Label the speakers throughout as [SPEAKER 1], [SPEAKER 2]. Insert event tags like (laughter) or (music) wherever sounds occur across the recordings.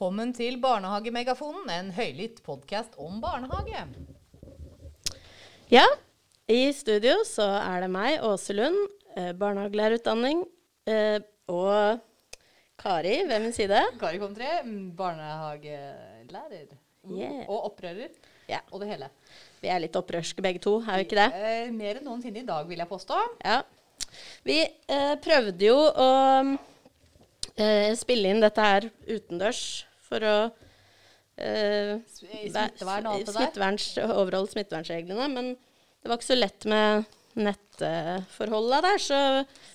[SPEAKER 1] velkommen til Barnehagemegafonen, en høylytt podkast om barnehage.
[SPEAKER 2] Ja, i studio så er det meg, Åse Lund, eh, barnehagelærerutdanning, eh, og Kari ved min side.
[SPEAKER 1] Kari Kontré, barnehagelærer.
[SPEAKER 2] Yeah.
[SPEAKER 1] Og opprører.
[SPEAKER 2] Ja.
[SPEAKER 1] Og det hele.
[SPEAKER 2] Vi er litt opprørske begge to, er vi ikke det?
[SPEAKER 1] Eh, mer enn noensinne i dag, vil jeg påstå.
[SPEAKER 2] Ja. Vi eh, prøvde jo å eh, spille inn dette her utendørs for å eh,
[SPEAKER 1] Smittevern og
[SPEAKER 2] smitteverns, overholde smittevernreglene, men det var ikke så lett med nettforholda der, så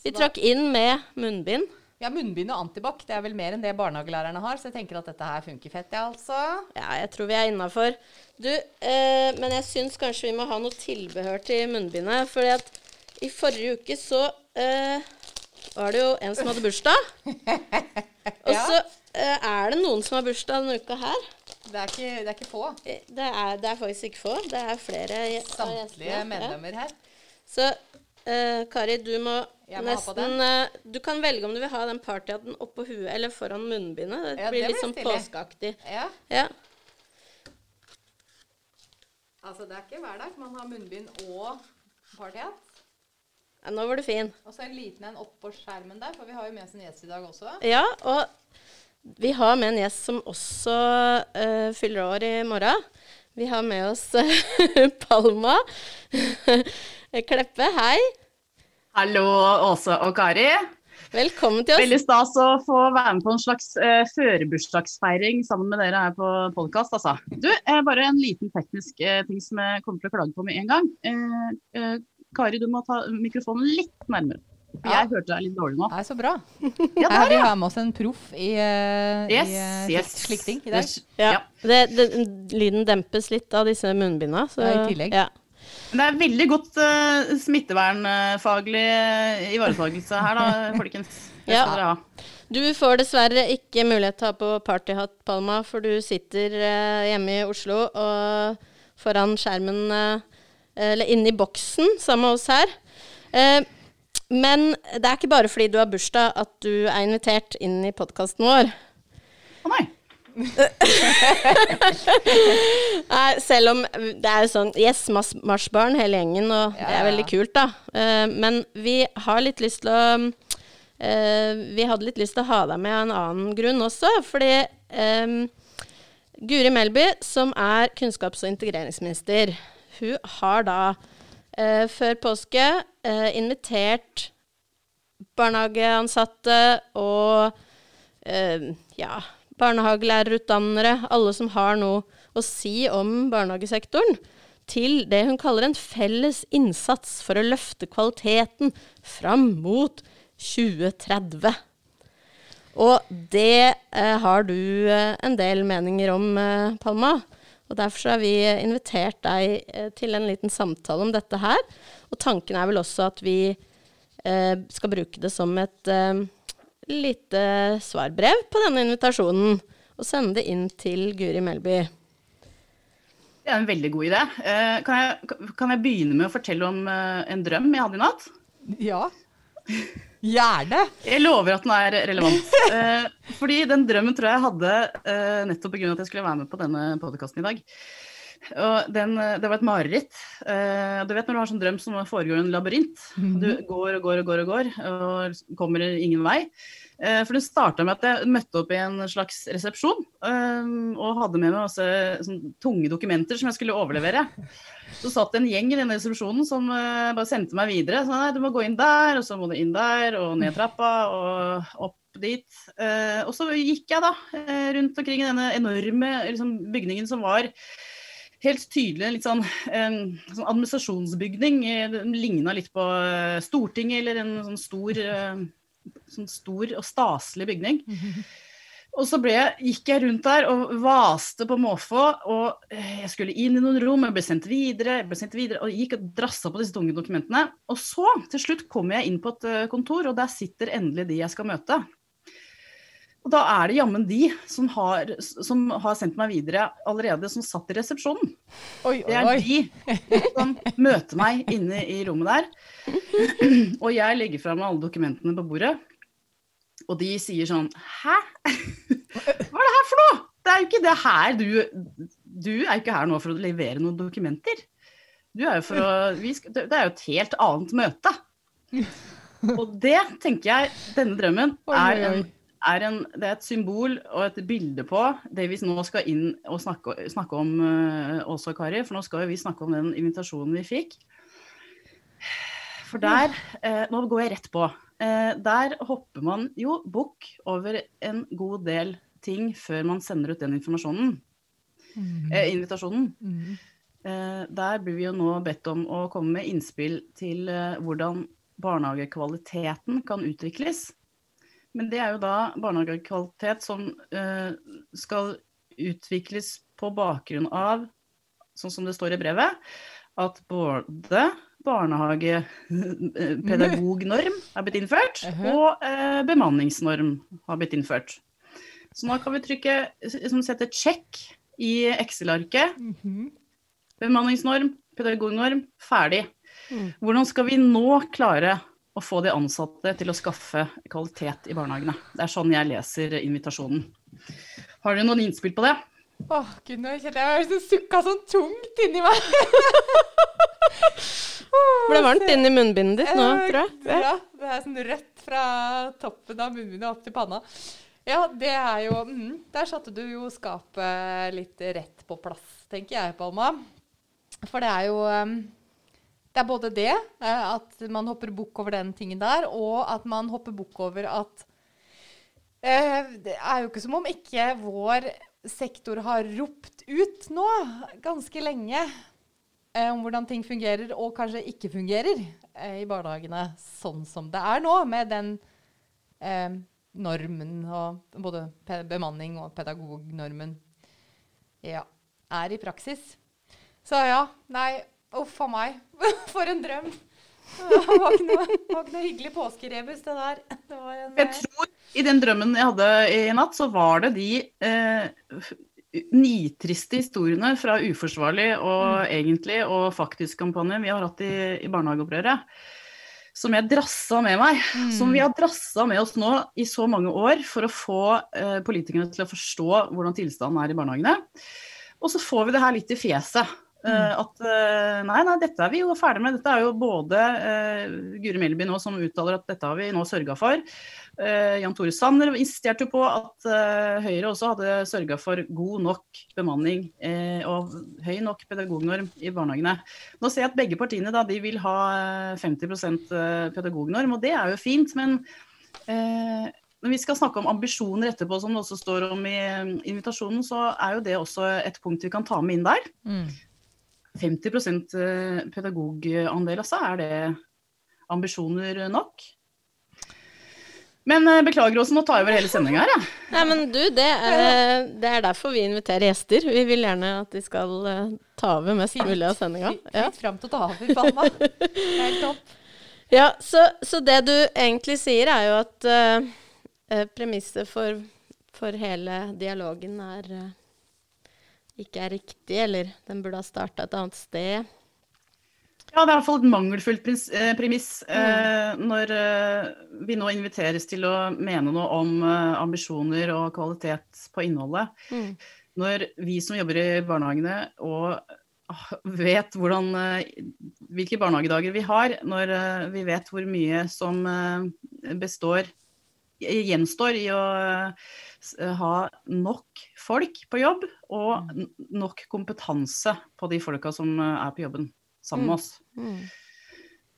[SPEAKER 2] vi trakk inn med munnbind.
[SPEAKER 1] Ja, munnbind og antibac. Det er vel mer enn det barnehagelærerne har, så jeg tenker at dette her funker fett, ja, altså.
[SPEAKER 2] Ja, jeg tror vi er innafor. Du, eh, men jeg syns kanskje vi må ha noe tilbehør til munnbindet. fordi at i forrige uke så eh, var det jo en som hadde bursdag. (laughs) Og så eh, er det noen som har bursdag denne uka her.
[SPEAKER 1] Det er ikke, det er ikke få.
[SPEAKER 2] Eh, Det er, det er faktisk ikke få. Det er flere av
[SPEAKER 1] Samtlige
[SPEAKER 2] gjestene.
[SPEAKER 1] Medlemmer her.
[SPEAKER 2] Så eh, Kari, du må
[SPEAKER 1] Jeg må ha på
[SPEAKER 2] nesten eh, Du kan velge om du vil ha den partyhatten oppå huet eller foran munnbindet. Det
[SPEAKER 1] Ja,
[SPEAKER 2] blir
[SPEAKER 1] det
[SPEAKER 2] litt
[SPEAKER 1] blir
[SPEAKER 2] sånn
[SPEAKER 1] stilig.
[SPEAKER 2] påskeaktig.
[SPEAKER 1] Ja,
[SPEAKER 2] Ja.
[SPEAKER 1] altså det er ikke hver dag man har munnbind og partyhatt.
[SPEAKER 2] Ja, nå var du fin.
[SPEAKER 1] Og så en liten en oppå skjermen der, for vi har jo med oss en gjest i dag også.
[SPEAKER 2] Ja, og vi har med en gjest som også uh, fyller år i morgen. Vi har med oss uh, (laughs) Palma (laughs) Kleppe. Hei.
[SPEAKER 3] Hallo, Åse og Kari.
[SPEAKER 2] Velkommen til oss.
[SPEAKER 3] Veldig stas å få være med på en slags uh, førebursdagsfeiring sammen med dere her på podkast. Altså. Du, eh, bare en liten teknisk eh, ting som jeg kommer til å klage på med en gang. Eh, eh, Kari, du må ta mikrofonen litt nærmere. For
[SPEAKER 1] Ja.
[SPEAKER 3] Jeg hørte deg litt dårlig nå.
[SPEAKER 1] Det er så bra. (laughs)
[SPEAKER 3] Ja, der,
[SPEAKER 1] vi har med oss en proff i, uh,
[SPEAKER 3] Yes,
[SPEAKER 1] i uh,
[SPEAKER 3] yes.
[SPEAKER 1] slik- slikting i dag.
[SPEAKER 3] Yes.
[SPEAKER 2] Ja,
[SPEAKER 3] Ja.
[SPEAKER 2] det, det, lyden dempes litt av disse munnbinda. Så,
[SPEAKER 1] Ja, i tillegg.
[SPEAKER 2] Ja.
[SPEAKER 3] Det er veldig godt uh, smittevernfaglig uh, ivaretakelse her, da, (laughs) folkens. Det
[SPEAKER 2] Ja.
[SPEAKER 3] skal dere ha.
[SPEAKER 2] Du får dessverre ikke mulighet til å ha på partyhatt, Palma, for du sitter uh, hjemme i Oslo og foran skjermen eh, Eller inne i boksen sammen med oss her. Eh, men det er ikke bare fordi du har bursdag at du er invitert inn i podkasten vår.
[SPEAKER 3] Å nei. (laughs)
[SPEAKER 2] Nei, selv om det er jo sånn Yes, marsjbarn hele gjengen, og
[SPEAKER 1] Ja,
[SPEAKER 2] det er veldig kult, da. Eh, men vi har litt lyst til å eh, Vi hadde litt lyst til å ha deg med av en annen grunn også, fordi eh, Guri Melby, som er kunnskaps- og integreringsminister, hun har da eh, før påske eh, invitert barnehageansatte og eh, ja, barnehagelærerutdannere, alle som har noe å si om barnehagesektoren, til det hun kaller en felles innsats for å løfte kvaliteten fram mot 2030. Og det eh, har du eh, en del meninger om, eh, Palma. Og derfor så har vi invitert deg eh, til en liten samtale om dette her. Og tanken er vel også at vi eh, skal bruke det som et eh, lite svarbrev på denne invitasjonen. Og sende det inn til Guri Melby.
[SPEAKER 3] Det er en veldig god idé. Eh, kan, jeg, kan jeg begynne med å fortelle om eh, en drøm jeg hadde i natt?
[SPEAKER 1] Ja. Gjerne.
[SPEAKER 3] Jeg lover at den er relevant. Eh, fordi den drømmen tror jeg jeg hadde eh, nettopp pga. at jeg skulle være med på denne podkasten i dag. Og den, eh, det var et mareritt. Eh, du vet når du har sånn drøm som foregår i en labyrint. Du går og går og går og går, og kommer ingen vei. Eh, for det starta med at jeg møtte opp i en slags resepsjon og hadde med meg også sånn, tunge dokumenter som jeg skulle overlevere. Så satt det en gjeng i denne resepsjonen som bare sendte meg videre. Så nei, du må gå inn der, og så må du inn der, og ned trappa, og opp dit. Og så gikk jeg da rundt omkring i denne enorme liksom, bygningen som var helt tydelig en litt sånn, en, sånn administrasjonsbygning. Den ligna litt på eh, Stortinget eller en sånn stor, eh, sånn stor og staselig bygning. (laughs) Og så ble, gikk jeg rundt der og vaste på måfå, og eh, jeg skulle inn i noen rom, jeg ble sendt videre, jeg ble sendt videre, og gikk og drassa på disse tunge dokumentene. Og så, til slutt, kom jeg inn på et kontor, og der sitter endelig de jeg skal møte. Og da er det jammen de som har, som har sendt meg videre allerede, som satt i resepsjonen.
[SPEAKER 1] Oi,
[SPEAKER 3] Det er
[SPEAKER 1] oi, oi.
[SPEAKER 3] de som møter meg inne i rommet der. (clears throat) Og jeg legger fra meg alle dokumentene på bordet. Og de sier sånn Hæ? (laughs) Hva er det her for noe? Det er jo ikke det her du Du er jo ikke her nå for å levere noen dokumenter. Du er å vi skal, Det er jo et helt annet møte. (laughs) Og det tenker jeg, denne drømmen, er, en, er en, det er et symbol og et bilde på det vi nå skal inn og snakke, snakke om uh, også, Kari. For nå skal vi snakke om den invitasjonen vi fikk. For der uh, Nå går jeg rett på. Uh, der hopper man jo bukk over en god del ting før man sender ut den informasjonen. Eh, invitasjonen.
[SPEAKER 1] Mm.
[SPEAKER 3] Der blir vi jo nå bedt om å komme med innspill til hvordan barnehagekvaliteten kan utvikles. Men det er jo da barnehagekvalitet som uh, skal utvikles på bakgrunn av, sånn som det står i brevet, at både barnehagepedagognorm er blitt innført,
[SPEAKER 1] Mhm.
[SPEAKER 3] og uh, bemanningsnorm har blitt innført. Så nå kan vi trykke, liksom sette check i Excel-arket.
[SPEAKER 1] Mhm.
[SPEAKER 3] Bemanningsnorm, pedagognorm, ferdig.
[SPEAKER 2] Mm.
[SPEAKER 3] Hvordan skal vi nå klare å få de ansatte til å skaffe kvalitet i barnehagene? Det er sånn jeg leser invitasjonen. Har dere noen innspill på det?
[SPEAKER 1] Åh, gud, nå kjente jeg meg sukka sånn tungt inni meg.
[SPEAKER 2] Ble varmt inni munnbindet ditt nå,
[SPEAKER 1] Eh,
[SPEAKER 2] tror jeg.
[SPEAKER 1] Ja, det er sånn rødt fra toppen av munnbindet opp til panna. Ja, det er jo mm, Der satte du jo skapet litt rett på plass, tenker jeg, Palma. For det er jo um, Det er både det, eh, at man hopper bukk over den tingen der, og at man hopper bukk over at eh, Det er jo ikke som om ikke vår sektor har ropt ut nå, ganske lenge, eh, om hvordan ting fungerer og kanskje ikke fungerer i barnehagene sånn som det er nå, med den normen og både bemanning og pedagognormen ja, er i praksis. Så ja, nei, uff a meg. (laughs) For en drøm. Det var ikke noe, var ikke noe hyggelig påskerebus, det der. Det var en,
[SPEAKER 3] Jeg tror i den drømmen jeg hadde i natt, så var det de eh, nitriste historiene fra Uforsvarlig og egentlig og faktisk-kampanjen vi har hatt i, i barnehageopprøret, som jeg drassa med meg. Som vi har drassa med oss nå i så mange år for å få eh, politikerne til å forstå hvordan tilstanden er i barnehagene. Og så får vi det her litt i fjeset. Eh, at eh, nei, nei, dette er vi jo ferdig med. Dette er jo både uh, Guri Melby nå som uttaler at dette har vi nå sørga for. Uh, Jan Tore Sanner insisterte jo på at uh, Høyre også hadde sørga for god nok bemanning og høy nok pedagognorm i barnehagene. Nå ser jeg at begge partiene da, de vil ha eh, 50% pedagognorm, og det er jo fint. Men når vi skal snakke om ambisjoner etterpå, som det også står om i invitasjonen, så er jo det også et punkt vi kan ta med inn der.
[SPEAKER 1] Mm.
[SPEAKER 3] 50% pedagogandel, altså. Er det ambisjoner nok? Men eh, beklager også, nå tar jeg over hele sendinga her, jeg.
[SPEAKER 2] Nei, men du, det er, det er derfor vi inviterer gjester. Vi vil gjerne at de skal eh, ta over mest
[SPEAKER 1] Fint.
[SPEAKER 2] mulig av sendinga. Ja.
[SPEAKER 1] fritt fram til å ta over, Palma. Helt topp.
[SPEAKER 2] Ja, så, så det du egentlig sier, er jo at eh, eh, premisset for, for hele dialogen er eh, ikke er riktig, eller den burde ha starta et annet sted.
[SPEAKER 3] Ja, det er i hvert fall et mangelfullt eh, premiss eh, når eh, vi nå inviteres til å mene noe om ambisjoner og kvalitet på innholdet.
[SPEAKER 2] Mm.
[SPEAKER 3] Når vi som jobber i barnehagene og ah, vet hvordan, hvilke barnehagedager vi har, når vi vet hvor mye som består gjenstår i å ha nok folk på jobb og nok kompetanse på de folka som eh, er på jobben sammen med oss.
[SPEAKER 2] Mm.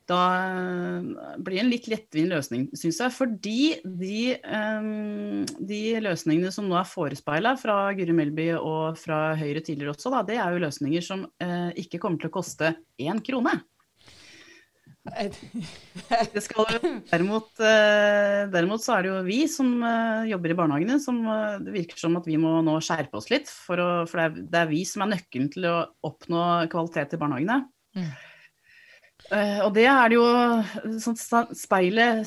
[SPEAKER 3] Da eh, blir det en litt lettvint løsning, syns jeg. Fordi de, eh, de løsningene som nå er forespeila fra Guri Melby og fra Høyre tidligere også, da, det er jo løsninger som ikke kommer til å koste én krone. (laughs) Det skal derimot, eh, derimot så er det jo vi som eh, jobber i barnehagene, som eh, det virker som at vi må nå skjerpe oss litt. For, å, for det, er, det er vi som er nøkkelen til å oppnå kvalitet i barnehagene.
[SPEAKER 1] Mm.
[SPEAKER 3] Og det er det jo sånn Speilet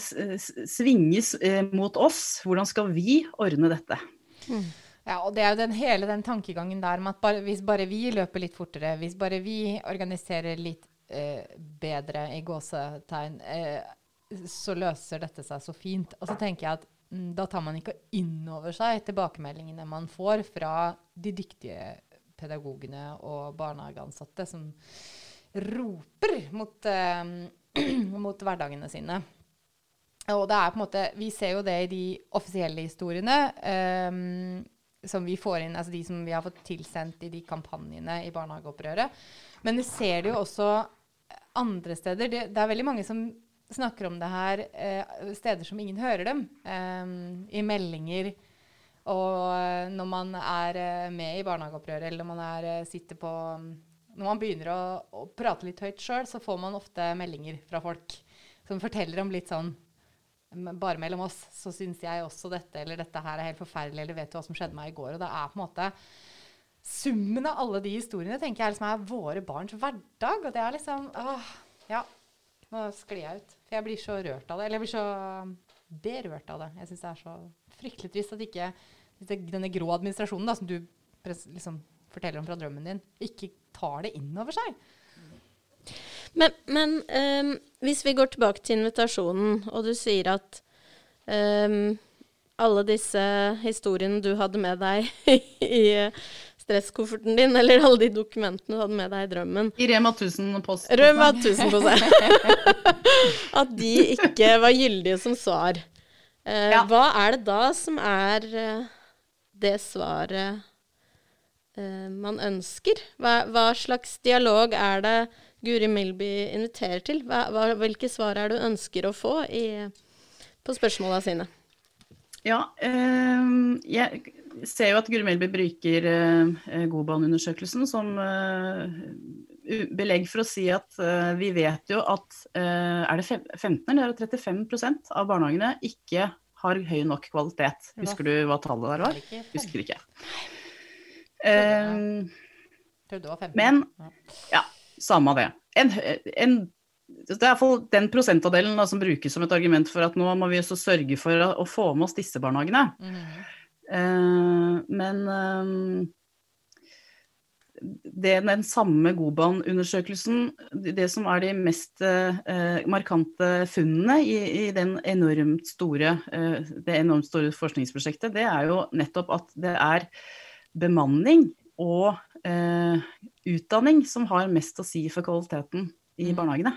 [SPEAKER 3] svinges mot oss. Hvordan skal vi ordne dette?
[SPEAKER 1] Ja, og det er jo den, hele den tankegangen der med at bare, hvis bare vi løper litt fortere, hvis bare vi organiserer litt eh, bedre i gåsetegn, eh, så løser dette seg så fint. Og så tenker jeg at mm, da tar man ikke inn over seg tilbakemeldingene man får fra de dyktige pedagogene og barnehageansatte som roper mot, eh, (clears throat) mot hverdagene sine. Og det er på en måte, Vi ser jo det i de offisielle historiene eh, som vi får inn, altså de som vi har fått tilsendt i de kampanjene i barnehageopprøret. Men vi ser det jo også andre steder. Det, det er veldig mange som snakker om det her eh, steder som ingen hører dem. Eh, I meldinger og når man er eh, med i barnehageopprøret, eller når man er, eh, sitter på Når man begynner å, å prate litt høyt sjøl, så får man ofte meldinger fra folk som forteller om litt sånn bare mellom oss, så syns jeg også dette, eller dette her er helt forferdelig, eller vet du hva som skjedde meg i går? Og det er på en måte Summen av alle de historiene tenker jeg liksom er våre barns hverdag. Og det er liksom åh, Ja, nå sklir jeg ut. For jeg blir så rørt av det. Eller jeg blir så berørt av det. Jeg syns det er så fryktelig trist at ikke denne grå administrasjonen, da, som du liksom forteller om fra drømmen din, ikke tar det inn over seg.
[SPEAKER 2] Men, men um, hvis vi går tilbake til invitasjonen, og du sier at um, alle disse historiene du hadde med deg (laughs) i stresskofferten din, eller alle de dokumentene du hadde med deg i drømmen
[SPEAKER 3] I Rema 1000-post.
[SPEAKER 2] Rema 1000-post. (laughs) at de ikke var gyldige som svar. Uh, ja. Hva er det da som er uh, det svaret uh, man ønsker? Hva, hva, slags dialog er det Guri Melby inviterer til? Hva, hva, hvilke svar er det du ønsker å få i, på spørsmåla sine?
[SPEAKER 3] Ja, uh, jeg ser jo at Guri Melby bruker uh, Godbaneundersøkelsen som belegg for å si at vi vet jo at er det 15 eller 35% av barnehagene ikke har høy nok kvalitet. Husker du hva tallet der var? Husker ikke. Men ja, samme det. En, en, det er iallfall den prosentandelen da, som brukes som et argument for at nå må vi også sørge for å, få med oss disse barnehagene. Mm. Uh, men uh, det, den samme Goban-undersøkelsen, det som er de mest uh, markante funnene i, i enormt store, det enormt store forskningsprosjektet, det er jo nettopp at det er bemanning og utdanning som har mest å si for kvaliteten i mm. barnehagene.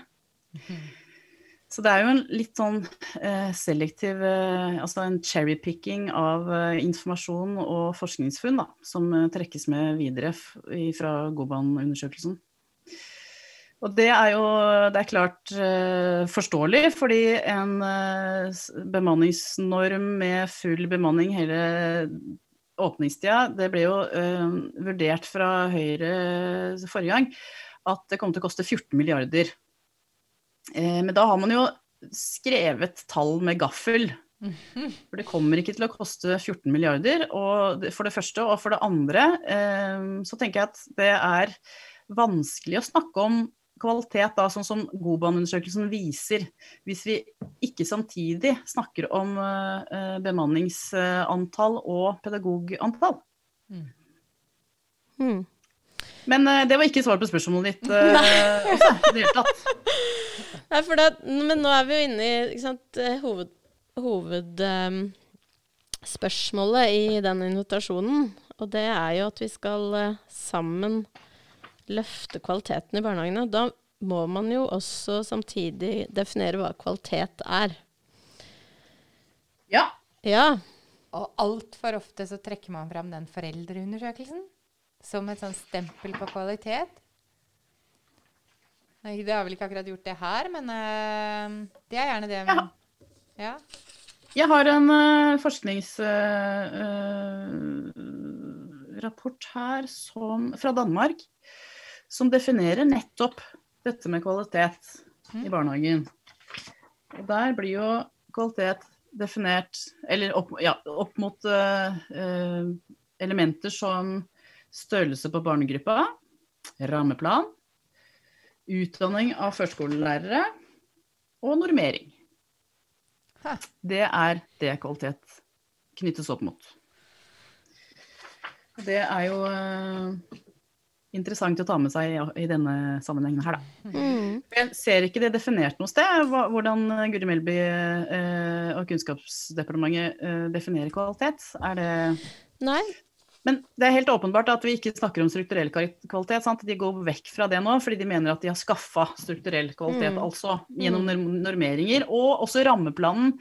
[SPEAKER 3] Så det er jo en litt sånn eh, selektiv eh, Altså en cherrypicking av eh, informasjon og forskningsfunn da, som eh, trekkes med videre fra Goban-undersøkelsen. Og det er jo det er klart eh, forståelig, fordi en eh, bemanningsnorm med full bemanning hele åpningstida, det ble jo vurdert fra Høyre forrige gang at det kom til å koste 14 milliarder men da har man jo skrevet tall med gaffel. For det kommer ikke til å koste 14 milliarder, for det første. Og for det andre eh, så tenker jeg at det er vanskelig å snakke om kvalitet, da, sånn som Goban-undersøkelsen viser, hvis vi ikke samtidig snakker om uh, bemanningsantall og pedagogantall. Mm. Mm. Men det var ikke svar på spørsmålet ditt uh, (laughs) også, det hele tatt. (laughs)
[SPEAKER 2] Nei, for det, men nå er vi jo inne i sant, eh, hoved, hovedspørsmålet um, i den invitasjonen. Og det er jo at vi skal uh, sammen løfte kvaliteten i barnehagene. Da må man jo også samtidig definere hva kvalitet er.
[SPEAKER 3] Ja.
[SPEAKER 2] ja.
[SPEAKER 1] Og altfor ofte så trekker man fram den foreldreundersøkelsen som et sånt stempel på kvalitet. Nei, det har vel ikke akkurat gjort det her, men uh, det er gjerne det. Men, ja.
[SPEAKER 3] Jeg har en uh, forskningsrapport uh, her som, fra Danmark som definerer nettopp dette med kvalitet mm. i barnehagen. Og der blir jo kvalitet definert Eller opp, ja, opp mot elementer som størrelse på barnegruppa, rammeplan, utdanning av førskolelærere og normering. Det er det kvalitet knyttes opp mot. Det er jo uh, interessant å ta med seg i, i denne sammenhengen her, da.
[SPEAKER 2] Mm.
[SPEAKER 3] Jeg ser ikke det definert noe sted, hvordan Guri Melby eh, og Kunnskapsdepartementet eh, definerer kvalitet. Er det
[SPEAKER 2] Nei.
[SPEAKER 3] Men det er helt åpenbart at vi ikke snakker om strukturell kvalitet. Sant? De går vekk fra det nå, fordi de mener at de har skaffa strukturell kvalitet,
[SPEAKER 2] Mm.
[SPEAKER 3] altså gjennom normeringer. Og også rammeplanen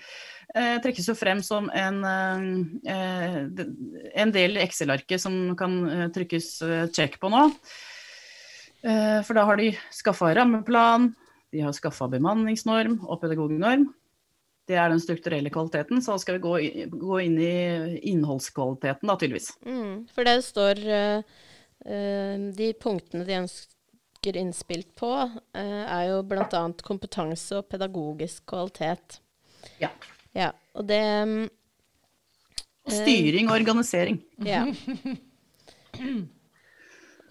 [SPEAKER 3] eh, trekkes jo frem som en, eh, en del Excel-arket som kan eh, trykkes eh, check på nå. Eh, for da har de skaffa rammeplan, de har skaffa bemanningsnorm og pedagognorm. Det er den strukturelle kvaliteten. Så skal vi gå, gå inn i innholdskvaliteten, da, tydeligvis.
[SPEAKER 2] Mm. For det står uh, De punktene de ønsker innspilt på, uh, er jo bl.a. kompetanse og pedagogisk kvalitet.
[SPEAKER 3] Ja.
[SPEAKER 2] Ja, og det
[SPEAKER 3] um, styring og organisering.
[SPEAKER 2] Ja. (clears throat)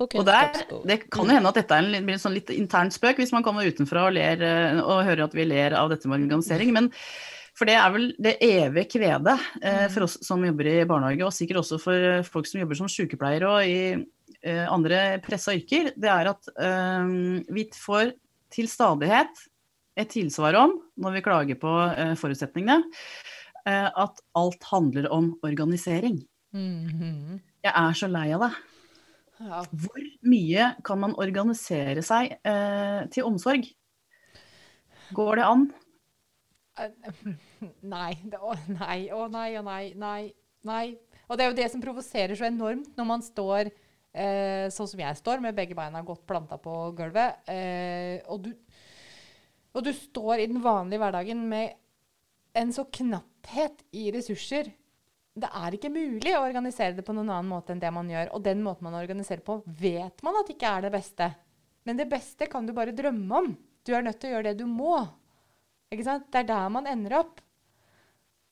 [SPEAKER 2] Og
[SPEAKER 3] Og der, det kan jo hende at dette er en, blir en sånn litt intern spøk, hvis man kommer utenfra og, ler, eh, og hører at vi ler av dette med organisering. Men for det er vel det evige kvedet eh, for oss som jobber i barnehage, og sikkert også for eh, folk som jobber som sykepleiere og i eh, andre pressa yrker, det er at eh, vi får til stadighet et tilsvar om, når vi klager på eh, forutsetningene, eh, at alt handler om organisering.
[SPEAKER 1] Mhm.
[SPEAKER 3] Jeg er så lei av det.
[SPEAKER 1] Ja.
[SPEAKER 3] Hvor mye kan man organisere seg eh, til omsorg? Går det an? (laughs)
[SPEAKER 1] Nei. Å nei, å nei, å nei, nei, nei. Og det er jo det som provoserer så enormt når man står eh, sånn som jeg står, med begge beina godt planta på gulvet, eh, og, du, og du står i den vanlige hverdagen med en så knapphet i ressurser. Det er ikke mulig å organisere det på noen annen måte enn det man gjør. Og den måten man organiserer på, vet man at ikke er det beste. Men det beste kan du bare drømme om. Du er nødt til å gjøre det du må. Ikke sant? Det er der man ender opp.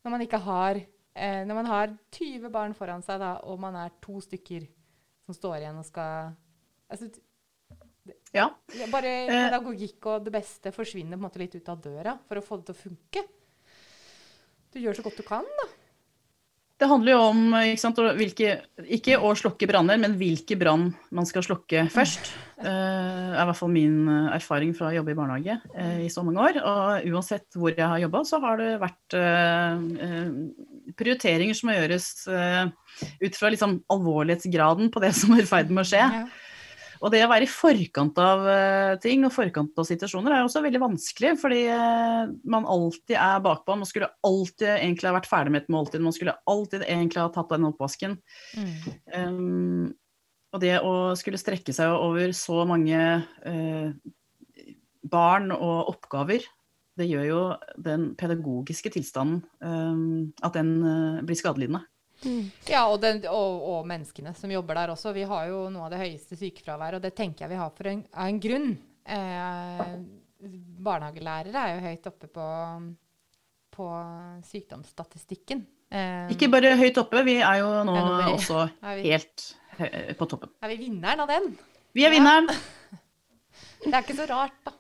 [SPEAKER 1] Når man ikke har eh, Når man har 20 barn foran seg, da, og man er to stykker som står igjen og skal altså,
[SPEAKER 3] Ja.
[SPEAKER 1] ja, Bare
[SPEAKER 3] Eh.
[SPEAKER 1] pedagogikk og det beste forsvinner på en måte litt ut av døra for å få det til å funke. Du gjør så godt du kan, da.
[SPEAKER 3] Det handler jo om ikke, sant, hvilke, ikke å slokke branner, men hvilke brann man skal slokke først. Det er i hvert fall min eh, erfaring fra å jobbe i barnehage eh, i så mange år. Og uansett hvor jeg har jobba, så har det vært eh, eh, prioriteringer som må gjøres eh, ut fra liksom, alvorlighetsgraden på det som er i ferd med å skje.
[SPEAKER 1] Ja.
[SPEAKER 3] Og det å være i forkant av eh, ting og forkant av situasjoner er også veldig vanskelig, fordi eh, man alltid er bakpå. Man skulle alltid egentlig ha vært ferdig med et måltid, man skulle alltid egentlig ha tatt den oppvasken.
[SPEAKER 1] Mm.
[SPEAKER 3] Um, og det å skulle strekke seg over så mange uh, barn og oppgaver, det gjør jo den pedagogiske tilstanden um, at den uh, blir skadelidende.
[SPEAKER 1] Ja, og, den, og, og menneskene som jobber der også. Vi har jo noe av det høyeste sykefraværet, og det tenker jeg vi har for en, av en grunn. Eh, barnehagelærere er jo høyt oppe på, på sykdomsstatistikken. Eh,
[SPEAKER 3] Ikke bare høyt oppe, vi er jo nå (laughs)
[SPEAKER 1] Er
[SPEAKER 3] også
[SPEAKER 1] vi,
[SPEAKER 3] helt på toppen.
[SPEAKER 1] er vi vinneren av den?
[SPEAKER 3] Vi er
[SPEAKER 1] Ja.
[SPEAKER 3] vinneren! (laughs)
[SPEAKER 1] Det er ikke så rart, da.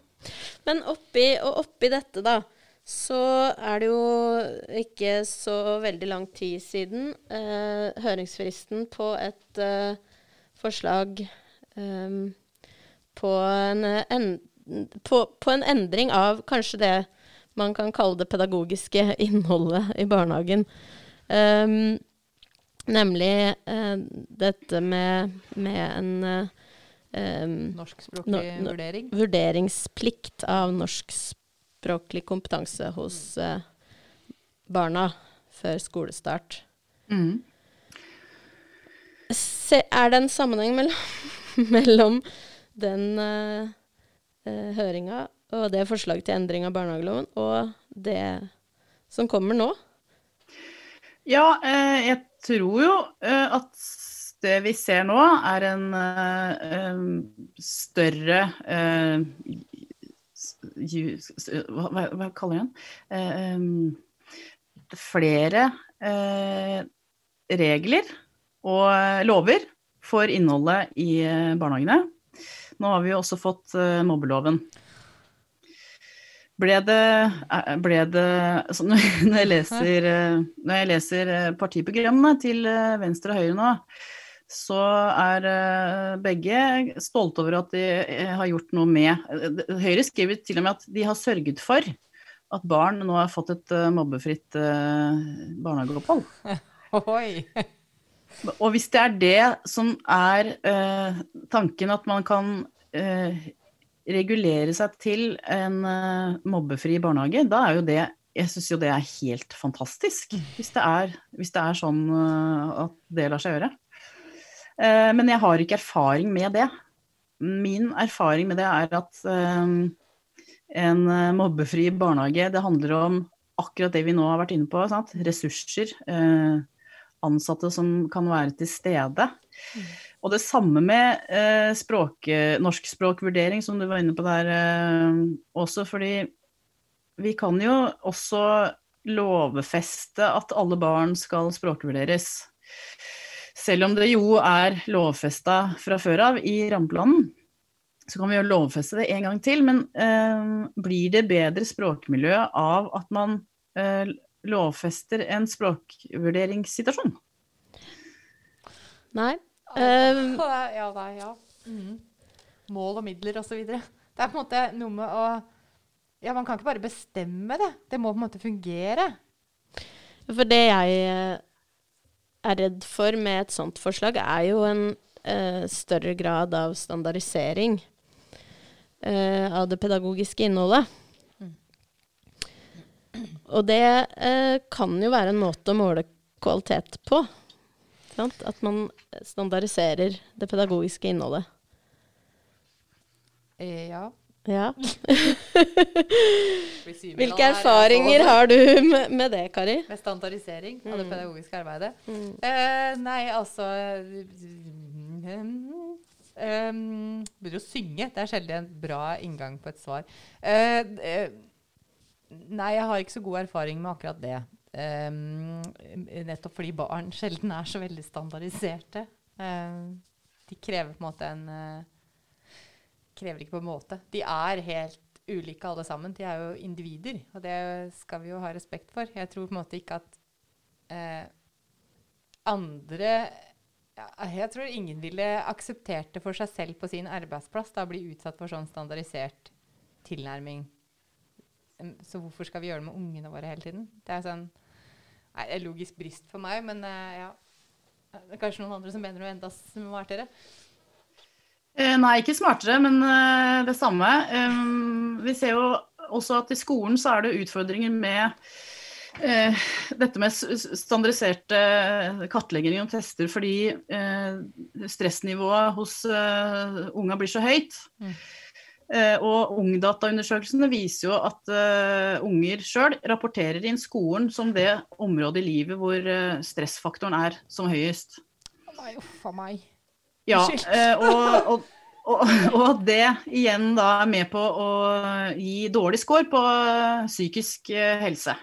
[SPEAKER 2] Men oppi, og oppi dette, da, så er det jo ikke så veldig lang tid siden eh, høringsfristen på et eh, forslag eh, på, en, en, på, på en endring av kanskje det man kan kalle det pedagogiske (laughs) innholdet i barnehagen. Um, nemlig eh, dette med, med en eh, um,
[SPEAKER 1] Norskspråklig
[SPEAKER 2] no, no,
[SPEAKER 1] vurdering.
[SPEAKER 2] vurderingsplikt av norskspråklig kompetanse hos eh, barna før skolestart.
[SPEAKER 3] Mm.
[SPEAKER 2] Se, er det en sammenheng mellom, (laughs) mellom den uh, høringa og det forslaget til endring av barnehageloven og det som kommer nå?
[SPEAKER 3] Ja, eh, jeg tror jo at det vi ser nå, er en eh, større eh, hva, hva, hva kaller den? Eh, flere eh, regler og lover for innholdet i eh, barnehagene. Nå har vi jo også fått eh, mobbeloven. Ble det, eh, ble det altså (laughs) når jeg leser, eh, når jeg leser partiprogrammene til Venstre og Høyre nå, så er eh, begge stolte over at de eh, har gjort noe med eh, Høyre skriver til og med at de har sørget for at barn nå har fått et mobbefritt eh, barnehageopphold. (laughs)
[SPEAKER 1] Oi.
[SPEAKER 3] Og hvis det er det som er tanken, at man kan regulere seg til en mobbefri barnehage, da er jo det Jeg syns jo det er helt fantastisk. Hvis det er, hvis det er sånn at det lar seg gjøre. Eh, men jeg har ikke erfaring med det. Min erfaring med det er at eh, en eh, mobbefri barnehage, det handler om akkurat det vi nå har vært inne på. Sant? Ressurser. Ansatte som kan være til stede. Og det samme med eh, språk, norskspråkvurdering, som du var inne på der også. Fordi vi kan jo også lovfeste at alle barn skal språkvurderes. Selv om det jo er lovfesta fra før av i rammeplanen, så kan vi jo lovfeste det en gang til. Men eh, blir det bedre språkmiljø av at man eh, lovfester en språkvurderingssituasjon?
[SPEAKER 2] Nei. Um,
[SPEAKER 1] ja, nei, (laughs) ja. Mm. Mål og midler osv. Det er på en måte noe med å Ja, man kan ikke bare bestemme det. Det må på en måte fungere.
[SPEAKER 2] For det jeg eh, er redd for med et sånt forslag, er jo en eh, større grad av standardisering eh, av det pedagogiske innholdet. Og det eh, kan jo være en måte å måle kvalitet på. Sant? At man standardiserer det pedagogiske innholdet.
[SPEAKER 1] Ja.
[SPEAKER 2] Ja. (laughs) Hvilke erfaringer
[SPEAKER 1] altså.
[SPEAKER 2] har du med, med det, Kari?
[SPEAKER 1] Med standardisering av det
[SPEAKER 2] Mm.
[SPEAKER 1] pedagogiske arbeidet.
[SPEAKER 2] Mm.
[SPEAKER 1] Uh, nei, altså um, Begynner å synge. Det er sjelden en bra inngang på et svar. Uh, eh, nei, jeg har ikke så god erfaring med akkurat det. Um, nettopp fordi barn sjelden er så veldig standardiserte. Uh, de krever på en måte en Krever ikke på en måte. De er helt ulike alle sammen. De er jo individer, og det skal vi jo ha respekt for. Jeg tror på en måte ikke at eh, andre ja, Jeg tror ingen ville akseptert det for seg selv på sin arbeidsplass, da bli utsatt for sånn standardisert tilnærming. Så hvorfor skal vi gjøre det med ungene våre hele tiden? Det er sånn nei, det er logisk brist for meg, men eh, ja. Det er kanskje noen andre som mener noe enda smartere.
[SPEAKER 3] Eh, Nei, ikke smartere, men eh, det samme. Um, Vi ser jo også at i skolen så er det utfordringer med eh, dette med standardiserte kartlegginger og tester fordi eh, stressnivået hos eh, unga blir så høyt.
[SPEAKER 1] Mm.
[SPEAKER 3] Eh, og Ungdataundersøkelsene viser jo at eh, unger sjøl rapporterer inn skolen som det området i livet hvor eh, stressfaktoren er som høyest.
[SPEAKER 1] Nei, uff a meg.
[SPEAKER 3] Ja, eh, og, og, og, og at det igjen da er med på å gi dårlig score på eh, psykisk eh, helse.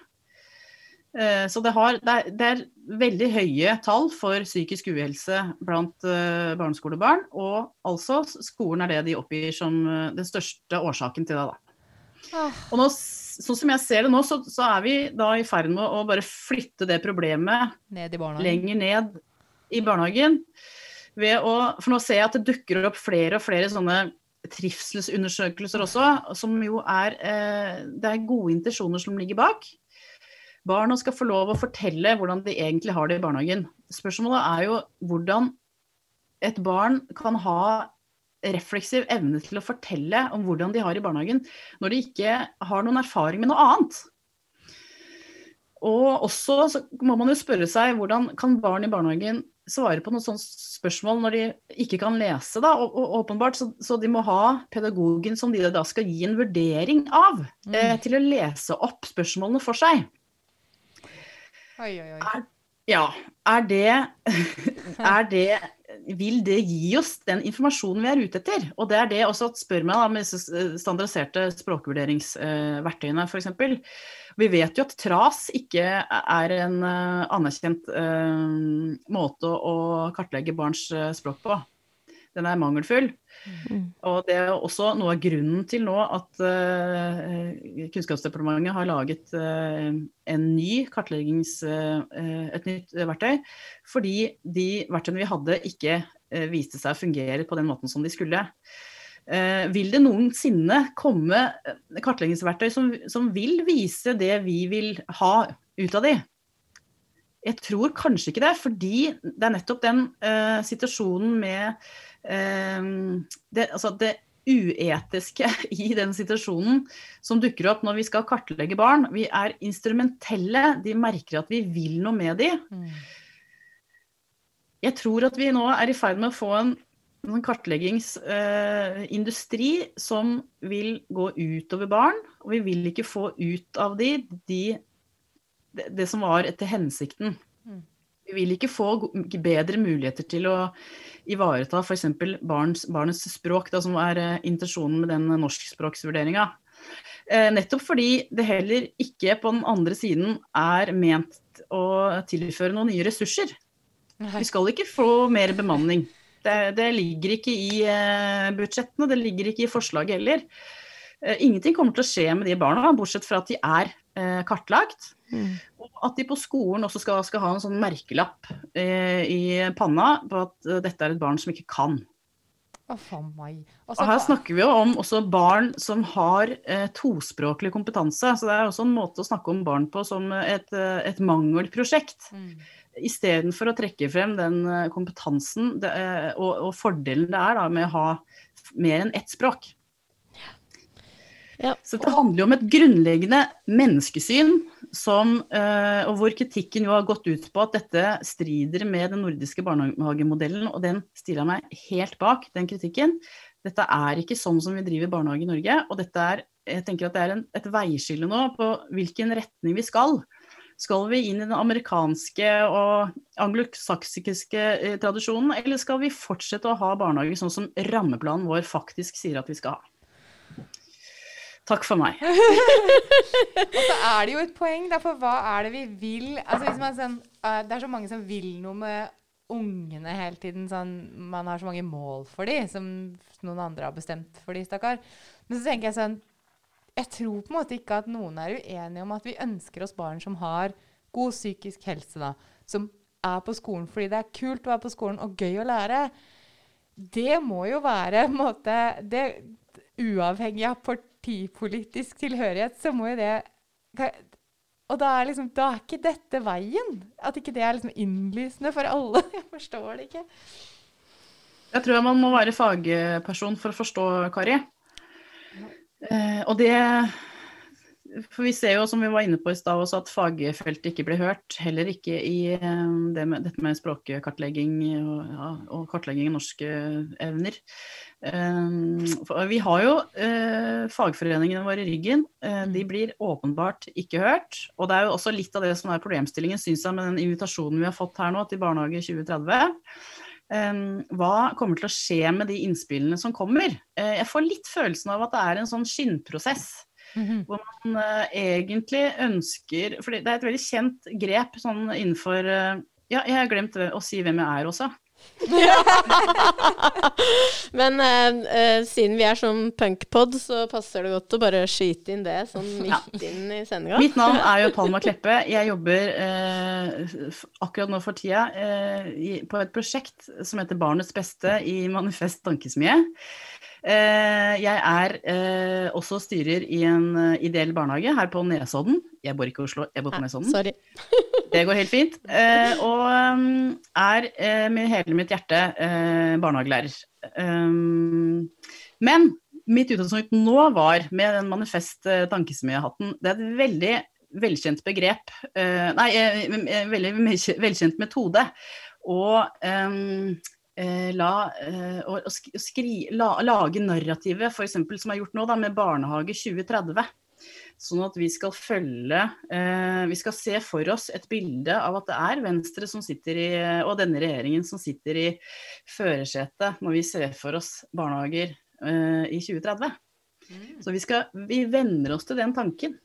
[SPEAKER 3] Så det, har, det, er, det er veldig høye tall for psykisk uhelse blant barneskolebarn, og altså skolen er det de oppgir som den største årsaken til det. da. Og nå, sånn som jeg ser det nå, så, så er vi da i ferd med å bare flytte det problemet
[SPEAKER 1] Ned i
[SPEAKER 3] lenger ned i barnehagen. Ved å, for nå ser jeg at det dukker opp flere og flere sånne trivselsundersøkelser også, som jo er eh, Det er gode intensjoner som ligger bak. Barna skal få lov å fortelle hvordan de egentlig har det i barnehagen. Spørsmålet er jo hvordan et barn kan ha refleksiv evne til å fortelle om hvordan de har det i barnehagen, når de ikke har noen erfaring med noe annet. Og også så må man jo spørre seg hvordan kan barn i barnehagen svare på noen sånne spørsmål når de ikke kan lese, da. Og, og åpenbart, så, så de må ha pedagogen som de da skal gi en vurdering av, eh, til å lese opp spørsmålene for seg.
[SPEAKER 1] Oi, oi, oi.
[SPEAKER 3] Er, ja, er det, (laughs) er det Vil det gi oss den informasjonen vi er ute etter? Og det er det også at spør meg da, med disse standardiserte språkvurderingsverktøyene f.eks. Vi vet jo at TRAS ikke er en uh, anerkjent uh, måte å kartlegge barns eh, språk på. Den er mangelfull.
[SPEAKER 2] Mm.
[SPEAKER 3] Og det er også noe av grunnen til nå at uh, Kunnskapsdepartementet har laget uh, en ny kartleggings... Uh, et nytt verktøy. Fordi de verktøyene vi hadde ikke viste seg å fungere på den måten som de skulle. vil det noensinne komme kartleggingsverktøy som, som vil vise det vi vil ha ut av de? Jeg tror kanskje ikke det, fordi det er nettopp den uh, situasjonen med det, altså det uetiske (laughs) i den situasjonen som dukker opp når vi skal kartlegge barn. Vi er instrumentelle, de merker at vi vil noe med dem. Mm. Jeg tror at vi nå er i ferd med å få en, en kartleggingsindustri uh, som vil gå utover barn. Og vi vil ikke få ut av de, de det, det som var etter hensikten. Vi vil ikke få bedre muligheter til å ivareta f.eks. barnets språk, da, som er uh, intensjonen med den norskspråksvurderinga. Uh, nettopp fordi det heller ikke på den andre siden er ment å tilføre noen nye ressurser. Vi skal ikke få mer bemanning. Det, det ligger ikke i uh, budsjettene, det ligger ikke i forslaget heller. Ingenting kommer til å skje med de barna, bortsett fra at de er kartlagt. Mm. Og at de på skolen også skal, skal ha en sånn merkelapp eh, i panna på at uh, dette er et barn som ikke kan.
[SPEAKER 1] Oh,
[SPEAKER 3] og her snakker vi jo om også barn som har eh, tospråklig kompetanse. Så det er også en måte å snakke om barn på som et, eh, et mangelprosjekt. Mm. Istedenfor å trekke frem den eh, kompetansen det, og, og, fordelen det er da, med å ha mer enn ett språk. Ja. Så det handler jo om et grunnleggende menneskesyn som, uh, og hvor kritikken jo har gått ut på at dette strider med den nordiske barnehagemodellen, og den stiller jeg meg helt bak, den kritikken. Dette er ikke sånn som vi driver barnehage i Norge, og dette er, jeg tenker at det er en, et veiskille nå på hvilken retning vi skal. Skal vi inn i den amerikanske og anglosaksiske eh, tradisjonen, eller skal vi fortsette å ha barnehage sånn som rammeplanen vår faktisk sier at vi skal ha? Takk for meg. (laughs)
[SPEAKER 1] og så er det jo et poeng, for hva er det vi vil altså, sånn, uh, Det er så mange som vil noe med ungene hele tiden. Sånn, man har så mange mål for dem som noen andre har bestemt for dem, stakkar. Men så tenker jeg sånn Jeg tror på en måte ikke at noen er uenige om at vi ønsker oss barn som har god psykisk helse, da. Som er på skolen fordi det er kult å være på skolen og gøy å lære. Det må jo være en måte det, Uavhengig av partipolitisk tilhørighet, så må jo det Og da er, liksom, da er ikke dette veien. At ikke det er liksom innlysende for alle. (laughs) Jeg forstår det ikke.
[SPEAKER 3] Jeg tror man må være fagperson for å forstå Kari. Eh, og det For vi ser jo, som vi var inne på i stad også, at fagfeltet ikke blir hørt. Heller ikke i eh, det med, dette med språkkartlegging og, ja, og kartlegging av norske evner. Uh, vi har jo uh, fagforeningene våre i ryggen. De mm. blir åpenbart ikke hørt. Og det er jo også litt av det som er problemstillingen, syns jeg, med den invitasjonen vi har fått her nå til Barnehage 2030. Um, hva kommer til å skje med de innspillene som kommer? jeg får litt følelsen av at det er en sånn skinnprosess. Mm -hmm. Hvor man egentlig ønsker For det er et veldig kjent grep sånn innenfor Ja, jeg har glemt å si hvem jeg er også.
[SPEAKER 2] Men eh, eh, siden vi er som punkpod, så passer det godt å bare skyte inn det sånn midt ja. inn i sendinga.
[SPEAKER 3] Mitt navn er jo Palma Kleppe. Jeg jobber eh, akkurat nå for tida eh, i, på et prosjekt som heter Barnets beste i Manifest Tankesmie. Eh, jeg er eh, også styrer i en eh, ideell barnehage her på Nesodden. Jeg bor ikke i Oslo, jeg bor på Nesodden.
[SPEAKER 2] Sorry. (laughs)
[SPEAKER 3] det går helt fint. Og er med hele mitt hjerte barnehagelærer. Men mitt utgangspunkt nå var med den manifest tankesmiehatten. Det er et veldig velkjent begrep, nei, veldig velkjent metode. Og la, eh, å skri, la, lage narrativet f.eks. som er gjort nå da, med Barnehage 2030. Sånn at vi skal følge eh, Vi skal se for oss et bilde av at det er Venstre som sitter i, og denne regjeringen som sitter i førersetet når vi ser for oss barnehager eh, i 2030. Mm. Så vi, skal, vi venner oss til den tanken.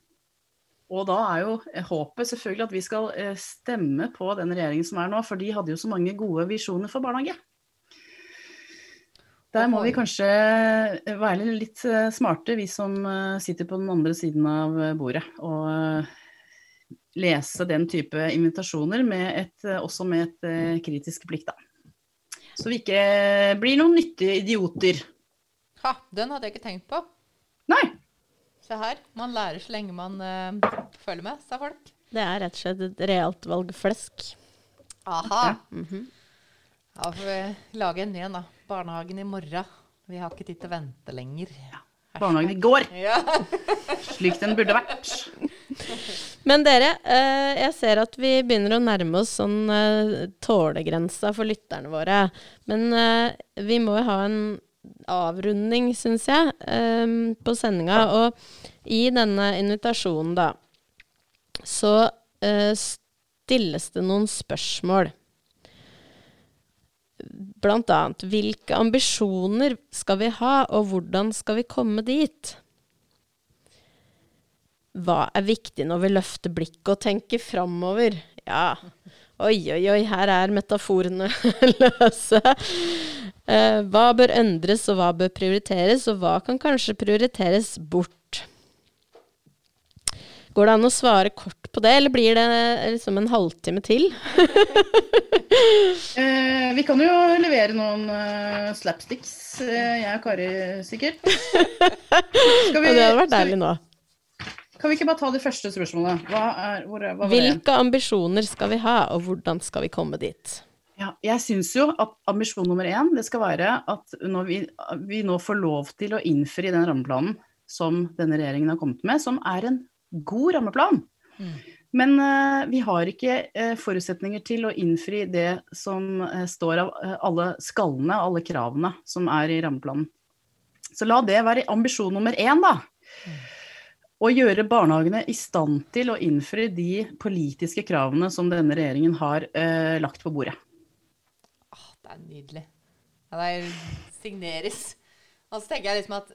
[SPEAKER 3] Og da er jo håpet selvfølgelig at vi skal eh, stemme på den regjeringen som er nå, for de hadde jo så mange gode visjoner for barnehage. Der må vi kanskje være litt eh, smarte, vi som eh, sitter på den andre siden av eh, bordet. Og eh, lese den type invitasjoner med et, eh, også med et eh, kritisk blikk, da. Så vi ikke blir noen nyttige idioter.
[SPEAKER 1] Ha, den hadde jeg ikke tenkt på.
[SPEAKER 3] Nei.
[SPEAKER 1] Se her. Man lærer så lenge man uh, følger med, sa folk.
[SPEAKER 2] Det er rett og slett et realt valg flesk.
[SPEAKER 1] Aha. Ja, får vi lage en ny en, da. Barnehagen i morgen. Vi har ikke tid til å vente lenger.
[SPEAKER 3] Barnehagen i går, (laughs)
[SPEAKER 1] Ja.
[SPEAKER 3] slik den burde vært.
[SPEAKER 2] Men dere, eh, jeg ser at vi begynner å nærme oss sånn eh, tålegrensa for lytterne våre. Men eh, vi må jo ha en avrunding, syns jeg, på sendinga. Og i denne invitasjonen, da, så eh, stilles det noen spørsmål. Annet hvilke ambisjoner skal vi ha, og hvordan skal vi komme dit? Hva er viktig når vi løfter blikket og tenker framover? Ja, oi, oi, oi, her er metaforene (laughs) løse. Eh, hva bør endres, og hva bør prioriteres, og hva kan kanskje prioriteres bort? Går det an å svare kort på det, eller blir det liksom en halvtime til? (laughs)
[SPEAKER 3] Eh, vi kan jo levere noen uh, slapsticks, eh, jeg og Kari sikkert. Skal
[SPEAKER 2] Og det hadde vært deilig nå.
[SPEAKER 3] Kan vi ikke bare ta det første spørsmålet? Hva er, hvor, hva?
[SPEAKER 2] Hvilke ambisjoner skal vi ha, og hvordan skal vi komme dit?
[SPEAKER 3] Ja, jeg syns jo at ambisjon nummer én det skal være at når vi, vi nå får lov til å innfri den rammeplanen som denne regjeringen har kommet med, som er en god rammeplan.
[SPEAKER 1] Mm.
[SPEAKER 3] Men uh, vi har ikke uh, forutsetninger til å innfri det som uh, står av alle skallene, alle kravene som er i rammeplanen. Så la det være ambisjon nummer én, da. Å gjøre barnehagene i stand til å innfri de politiske kravene som denne regjeringen har lagt på bordet.
[SPEAKER 1] Åh, det er nydelig. Ja, det er signeres. Og så tenker jeg liksom at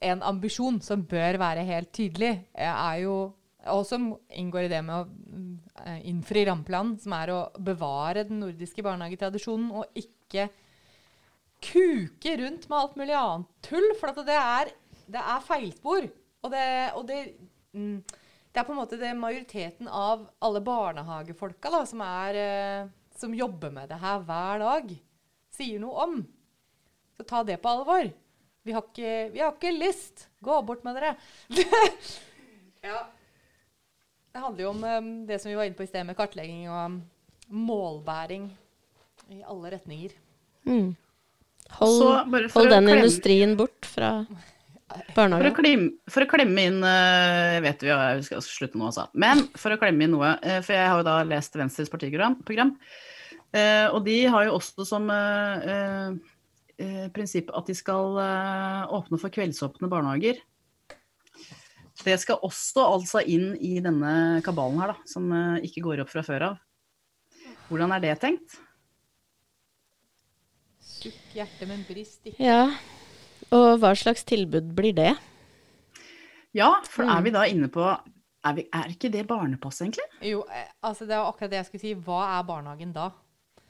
[SPEAKER 1] en ambisjon som bør være helt tydelig, eh, er jo og som inngår i det med å eh, innfri rammeplanen, som er å bevare den nordiske barnehagetradisjonen og ikke kuke rundt med alt mulig annet tull. For det er, det er feilspor. Og, det, og det, mm, det er på en måte det majoriteten av alle barnehagefolka da, som, er, eh, som jobber med det her hver dag, sier noe om. Så ta det på alvor. Vi har ikke, vi har ikke lyst. Gå bort med dere. (laughs) ja. Det handler jo om um, det som vi var inne på i sted, med kartlegging og um, målbæring i alle retninger.
[SPEAKER 2] Mm.
[SPEAKER 3] Så
[SPEAKER 2] Hold,
[SPEAKER 3] bare for
[SPEAKER 2] hold den
[SPEAKER 3] klemme-
[SPEAKER 2] industrien bort fra barnehagen.
[SPEAKER 3] For, for å klemme inn eh, Jeg vet vi vi skal slutte nå, altså. Men for å klemme inn noe eh, For jeg har jo da lest Venstres partiprogram. eh, og de har jo også som eh, eh, eh, prinsipp at de skal eh, åpne for kveldsåpne barnehager. Det skal også altså inn i denne kabalen her, da, som eh, ikke går opp fra før av. Hvordan er det tenkt?
[SPEAKER 1] Sukk hjerte, men brist ikke.
[SPEAKER 2] Ja. Og hva slags tilbud blir det?
[SPEAKER 3] Ja, for
[SPEAKER 2] Mm.
[SPEAKER 3] er vi da inne på Er, vi, er ikke det barnepass, egentlig?
[SPEAKER 1] Jo, altså det er akkurat det jeg skulle si. Hva er barnehagen da?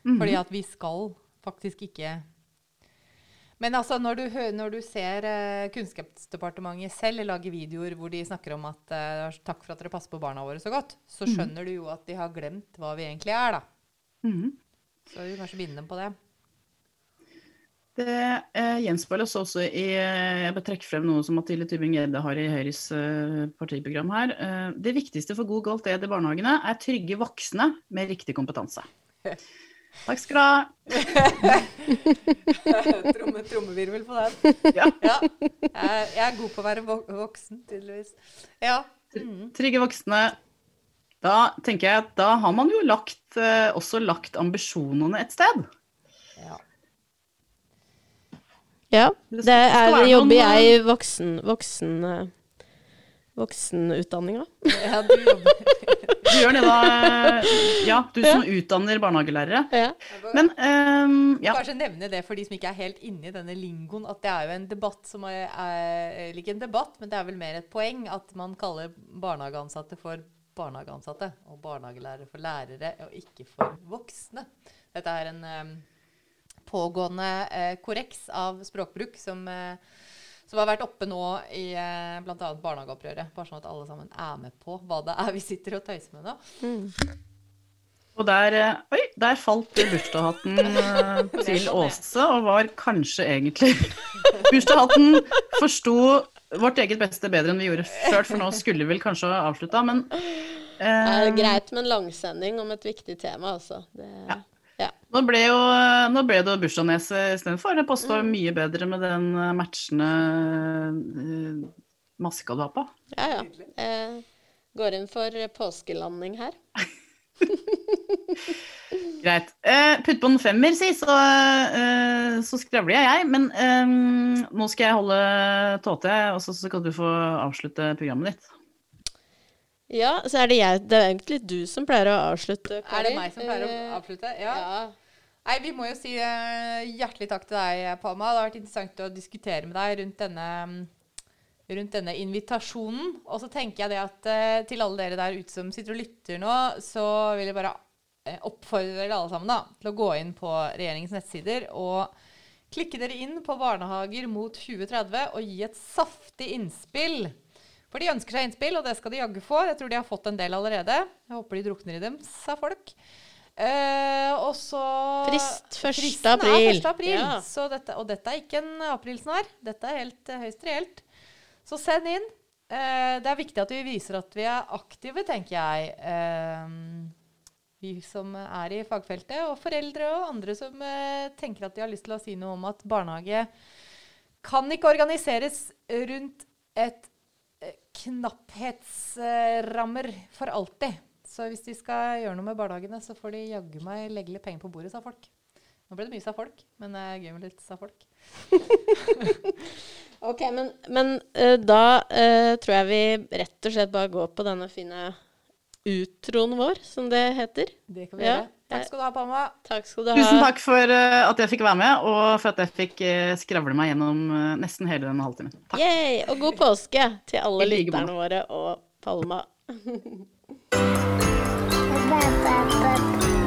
[SPEAKER 3] Mhm.
[SPEAKER 1] Fordi at vi skal faktisk ikke Men altså, når du, når du ser uh, Kunnskapsdepartementet selv lage videoer hvor de snakker om at uh, 'takk for at dere passer på barna våre så godt', så skjønner du jo at de har glemt hva vi egentlig er, da.
[SPEAKER 3] Mm.
[SPEAKER 1] Så vi kanskje binde dem på det.
[SPEAKER 3] Det eh, gjenspeiles også i eh, Jeg bør trekke frem noe som Mathilde Tybing-Gjedde har i Høyres eh, partiprogram her. Eh, det viktigste for god kvalitet i barnehagene er trygge voksne med riktig kompetanse. (laughs) Takk skal du ha. (laughs)
[SPEAKER 1] Tromme, trommevirvel på den.
[SPEAKER 3] Ja.
[SPEAKER 1] Ja. Jeg, er god på å være voksen, tydeligvis. Ja. Mm.
[SPEAKER 3] Trygge voksne. Da tenker jeg at da har man jo lagt, eh, også lagt ambisjonene et sted.
[SPEAKER 1] ja.
[SPEAKER 2] Ja,
[SPEAKER 3] Det er,
[SPEAKER 2] det er, jobber jeg voksen, voksen, eh, voksenutdanninga.
[SPEAKER 1] ja du jobber
[SPEAKER 3] Du gjør det da, ja, du som utdanner barnehagelærere.
[SPEAKER 2] Ja.
[SPEAKER 3] Men um, ja.
[SPEAKER 1] Kanskje nevne det for de som ikke er helt inne i denne lingoen, at det er jo en debatt som er, er ikke en debatt, men det er vel mer et poeng at man kaller barnehageansatte for barnehageansatte, og barnehagelærere for lærere, og ikke for voksne. Dette er en um, pågående uh, korreks av språkbruk som, eh, som har vært oppe nå i eh, bl.a. barnehageopprøret. Bare sånn at alle sammen er med på hva det er vi sitter og tøyser med nå.
[SPEAKER 3] Og der, eh, oi, der falt bursdagshatten eh, (laughs) til Åse, og var kanskje egentlig (laughs) Bursdagshatten forsto vårt eget beste bedre enn vi gjorde før, for nå skulle vi vel kanskje ha avslutta, men
[SPEAKER 2] Det
[SPEAKER 3] eh,
[SPEAKER 2] er greit med en langsending om et viktig tema, altså. Det,
[SPEAKER 3] Ja.
[SPEAKER 2] Ja.
[SPEAKER 3] nå ble jo nå ble det bursdagsnese istedenfor. Det mm. mye bedre med den eh, matchende uh, maska du har på.
[SPEAKER 2] ja, ja. Eh, går inn for påskelanding her. (laughs)
[SPEAKER 3] Greit. Uh, putt på en femmer, si, så, uh, så skravler jeg, jeg. Men um, nå skal jeg holde tåte, og så, så kan du få avslutte programmet ditt.
[SPEAKER 2] Ja, så er det jeg Det er egentlig du som pleier å avslutte,
[SPEAKER 1] Er det meg som pleier å
[SPEAKER 2] Eh,
[SPEAKER 1] avslutte? Ja.
[SPEAKER 2] Ja.
[SPEAKER 1] Nei, vi må jo si eh, hjertelig takk til deg, Palma. Det har vært interessant å diskutere med deg rundt denne, rundt denne invitasjonen. Og så tenker jeg det at eh, til alle dere der ute som sitter og lytter nå, så vil jeg bare eh, oppfordre dere alle sammen da, til å gå inn på regjeringens nettsider og klikke dere inn på Barnehager mot 2030 og gi et saftig innspill. For de ønsker seg innspill, og det skal de jaggu få. Jeg tror de har fått en del allerede. Jeg håper de drukner i dem, sa folk. Eh, og så
[SPEAKER 2] Frist 1.
[SPEAKER 1] Fristen
[SPEAKER 2] april.
[SPEAKER 1] Er 1. april.
[SPEAKER 2] Ja.
[SPEAKER 1] Så dette, og dette er ikke en aprilsnarr. Dette er helt eh, høyst reelt. Så send inn. Eh, det er viktig at vi viser at vi er aktive, tenker jeg. Eh, vi som er i fagfeltet, og foreldre og andre som tenker at de har lyst til å si noe om at barnehage kan ikke organiseres rundt et knapphetsrammer for alltid. Så hvis de skal gjøre noe med barnehagene, så får de jaggu meg legge litt penger på bordet, sa folk. Nå ble det mye sa folk, men det er gøy med litt sa folk. (laughs)
[SPEAKER 2] Ok, men, men uh, da uh, tror jeg vi rett og slett bare går på denne fine utroen vår, som det heter.
[SPEAKER 1] Det kan vi
[SPEAKER 2] Ja.
[SPEAKER 1] gjøre. Takk skal du ha, Palma.
[SPEAKER 2] Takk ha.
[SPEAKER 3] Tusen takk for eh, at jeg fikk være med, og for at jeg fikk eh, skravle meg gjennom eh, nesten hele denne halvtimen. Takk.
[SPEAKER 2] Yay, og god påske til alle lytterne våre og Palma. (laughs) (laughs)